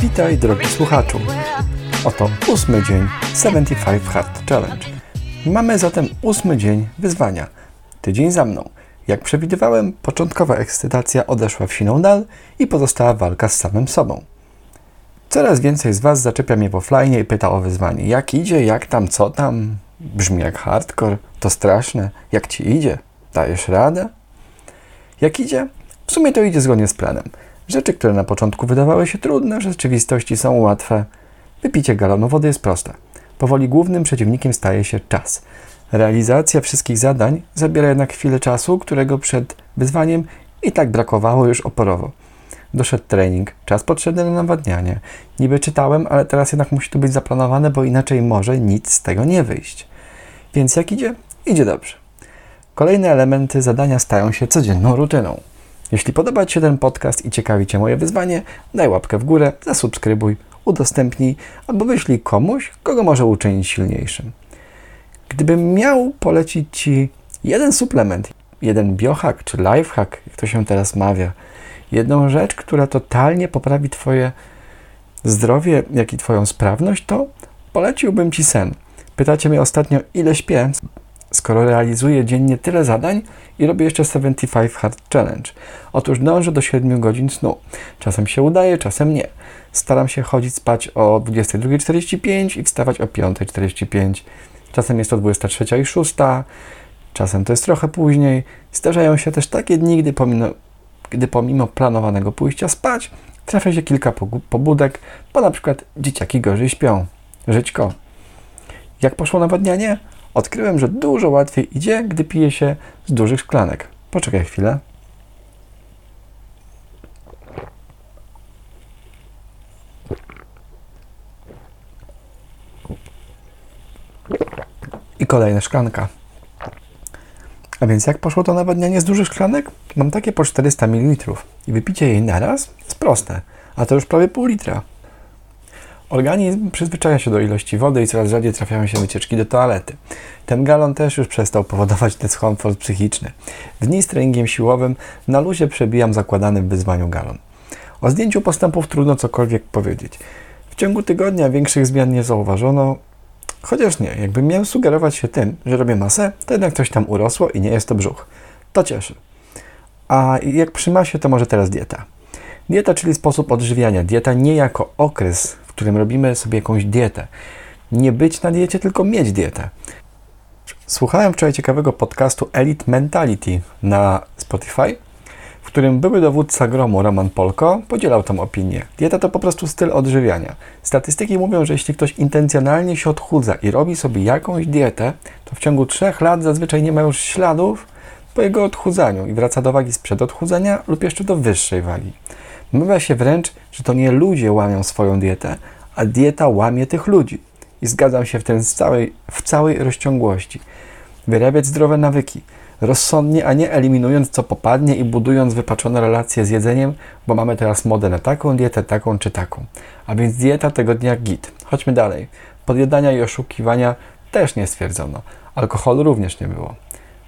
Witaj drogi słuchaczu. Oto ósmy dzień 75 Hard Challenge. Mamy zatem ósmy dzień wyzwania. Tydzień za mną. Jak przewidywałem, początkowa ekscytacja odeszła w siną dal i pozostała walka z samym sobą. Coraz więcej z Was zaczepia mnie w offline i pyta o wyzwanie. Jak idzie, jak tam, co tam? Brzmi jak hardcore, to straszne. Jak Ci idzie? Dajesz radę? Jak idzie? W sumie to idzie zgodnie z planem. Rzeczy, które na początku wydawały się trudne, w rzeczywistości są łatwe. Wypicie galonu wody jest proste. Powoli głównym przeciwnikiem staje się czas. Realizacja wszystkich zadań zabiera jednak chwilę czasu, którego przed wyzwaniem i tak brakowało już oporowo. Doszedł trening, czas potrzebny na nawadnianie. Niby czytałem, ale teraz jednak musi to być zaplanowane, bo inaczej może nic z tego nie wyjść. Więc jak idzie? Idzie dobrze. Kolejne elementy zadania stają się codzienną rutyną. Jeśli podoba Ci się ten podcast i ciekawi Cię moje wyzwanie, daj łapkę w górę, zasubskrybuj, udostępnij albo wyślij komuś, kogo może uczynić silniejszym. Gdybym miał polecić Ci jeden suplement, jeden biohack czy lifehack, jak to się teraz mawia, jedną rzecz, która totalnie poprawi Twoje zdrowie, jak i Twoją sprawność, to poleciłbym Ci sen. Pytacie mnie ostatnio, ile śpię, skoro realizuję dziennie tyle zadań i robię jeszcze 75 Hard Challenge. Otóż dążę do 7 godzin snu. Czasem się udaje, czasem nie. Staram się chodzić spać o 22.45 i wstawać o 5.45. Czasem jest to 23 i 6, czasem to jest trochę później. Zdarzają się też takie dni, gdy pomimo, gdy pomimo planowanego pójścia spać, trafia się kilka pobudek, bo na przykład dzieciaki gorzej śpią. Żyćko. Jak poszło nawadnianie? Odkryłem, że dużo łatwiej idzie, gdy pije się z dużych szklanek. Poczekaj chwilę. I kolejna szklanka. A więc jak poszło to nawadnianie z dużych szklanek? Mam takie po 400 ml i wypicie jej naraz jest proste, a to już prawie pół litra. Organizm przyzwyczaja się do ilości wody i coraz rzadziej trafiają się wycieczki do toalety. Ten galon też już przestał powodować dyskomfort psychiczny. W dni z treningiem siłowym na luzie przebijam zakładany w wyzwaniu galon. O zdjęciu postępów trudno cokolwiek powiedzieć. W ciągu tygodnia większych zmian nie zauważono, chociaż nie, jakbym miał sugerować się tym, że robię masę, to jednak coś tam urosło i nie jest to brzuch. To cieszy. A jak przy masie, to może teraz dieta. Dieta, czyli sposób odżywiania. Dieta nie jako okres, którym robimy sobie jakąś dietę. Nie być na diecie, tylko mieć dietę. Słuchałem wczoraj ciekawego podcastu Elite Mentality na Spotify, w którym były dowódca gromu Roman Polko podzielał tą opinię. Dieta to po prostu styl odżywiania. Statystyki mówią, że jeśli ktoś intencjonalnie się odchudza i robi sobie jakąś dietę, to w ciągu trzech lat zazwyczaj nie ma już śladów po jego odchudzaniu i wraca do wagi sprzed odchudzania lub jeszcze do wyższej wagi. Mawia się wręcz, że to nie ludzie łamią swoją dietę, a dieta łamie tych ludzi. I zgadzam się w tym w całej, w całej rozciągłości. Wyrabiać zdrowe nawyki, rozsądnie, a nie eliminując co popadnie i budując wypaczone relacje z jedzeniem, bo mamy teraz modę na taką dietę, taką czy taką. A więc dieta tego dnia git. Chodźmy dalej. Podjadania i oszukiwania też nie stwierdzono. Alkoholu również nie było.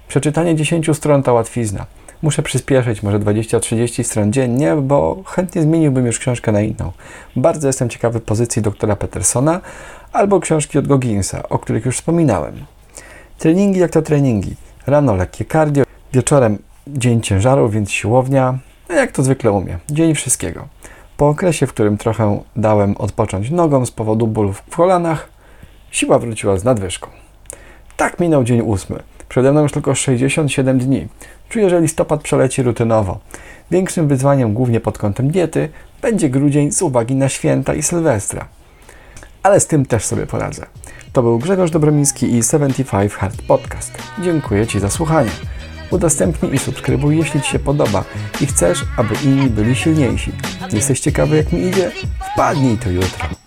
Przeczytanie 10 stron to łatwizna. Muszę przyspieszyć, może 20-30 stron dziennie, bo chętnie zmieniłbym już książkę na inną. Bardzo jestem ciekawy pozycji doktora Petersona albo książki od Gogginsa, o których już wspominałem. Treningi jak to treningi. Rano lekkie cardio, wieczorem dzień ciężaru, więc siłownia, no jak to zwykle umie. Dzień wszystkiego. Po okresie, w którym trochę dałem odpocząć nogom z powodu bólów w kolanach, siła wróciła z nadwyżką. Tak minął dzień ósmy. Przede mną już tylko 67 dni. Czuję, że listopad przeleci rutynowo. Większym wyzwaniem, głównie pod kątem diety, będzie grudzień z uwagi na święta i Sylwestra. Ale z tym też sobie poradzę. To był Grzegorz Dobromiński i 75 Hard Podcast. Dziękuję Ci za słuchanie. Udostępnij i subskrybuj, jeśli Ci się podoba i chcesz, aby inni byli silniejsi. Jesteś ciekawy, jak mi idzie? Wpadnij to jutro.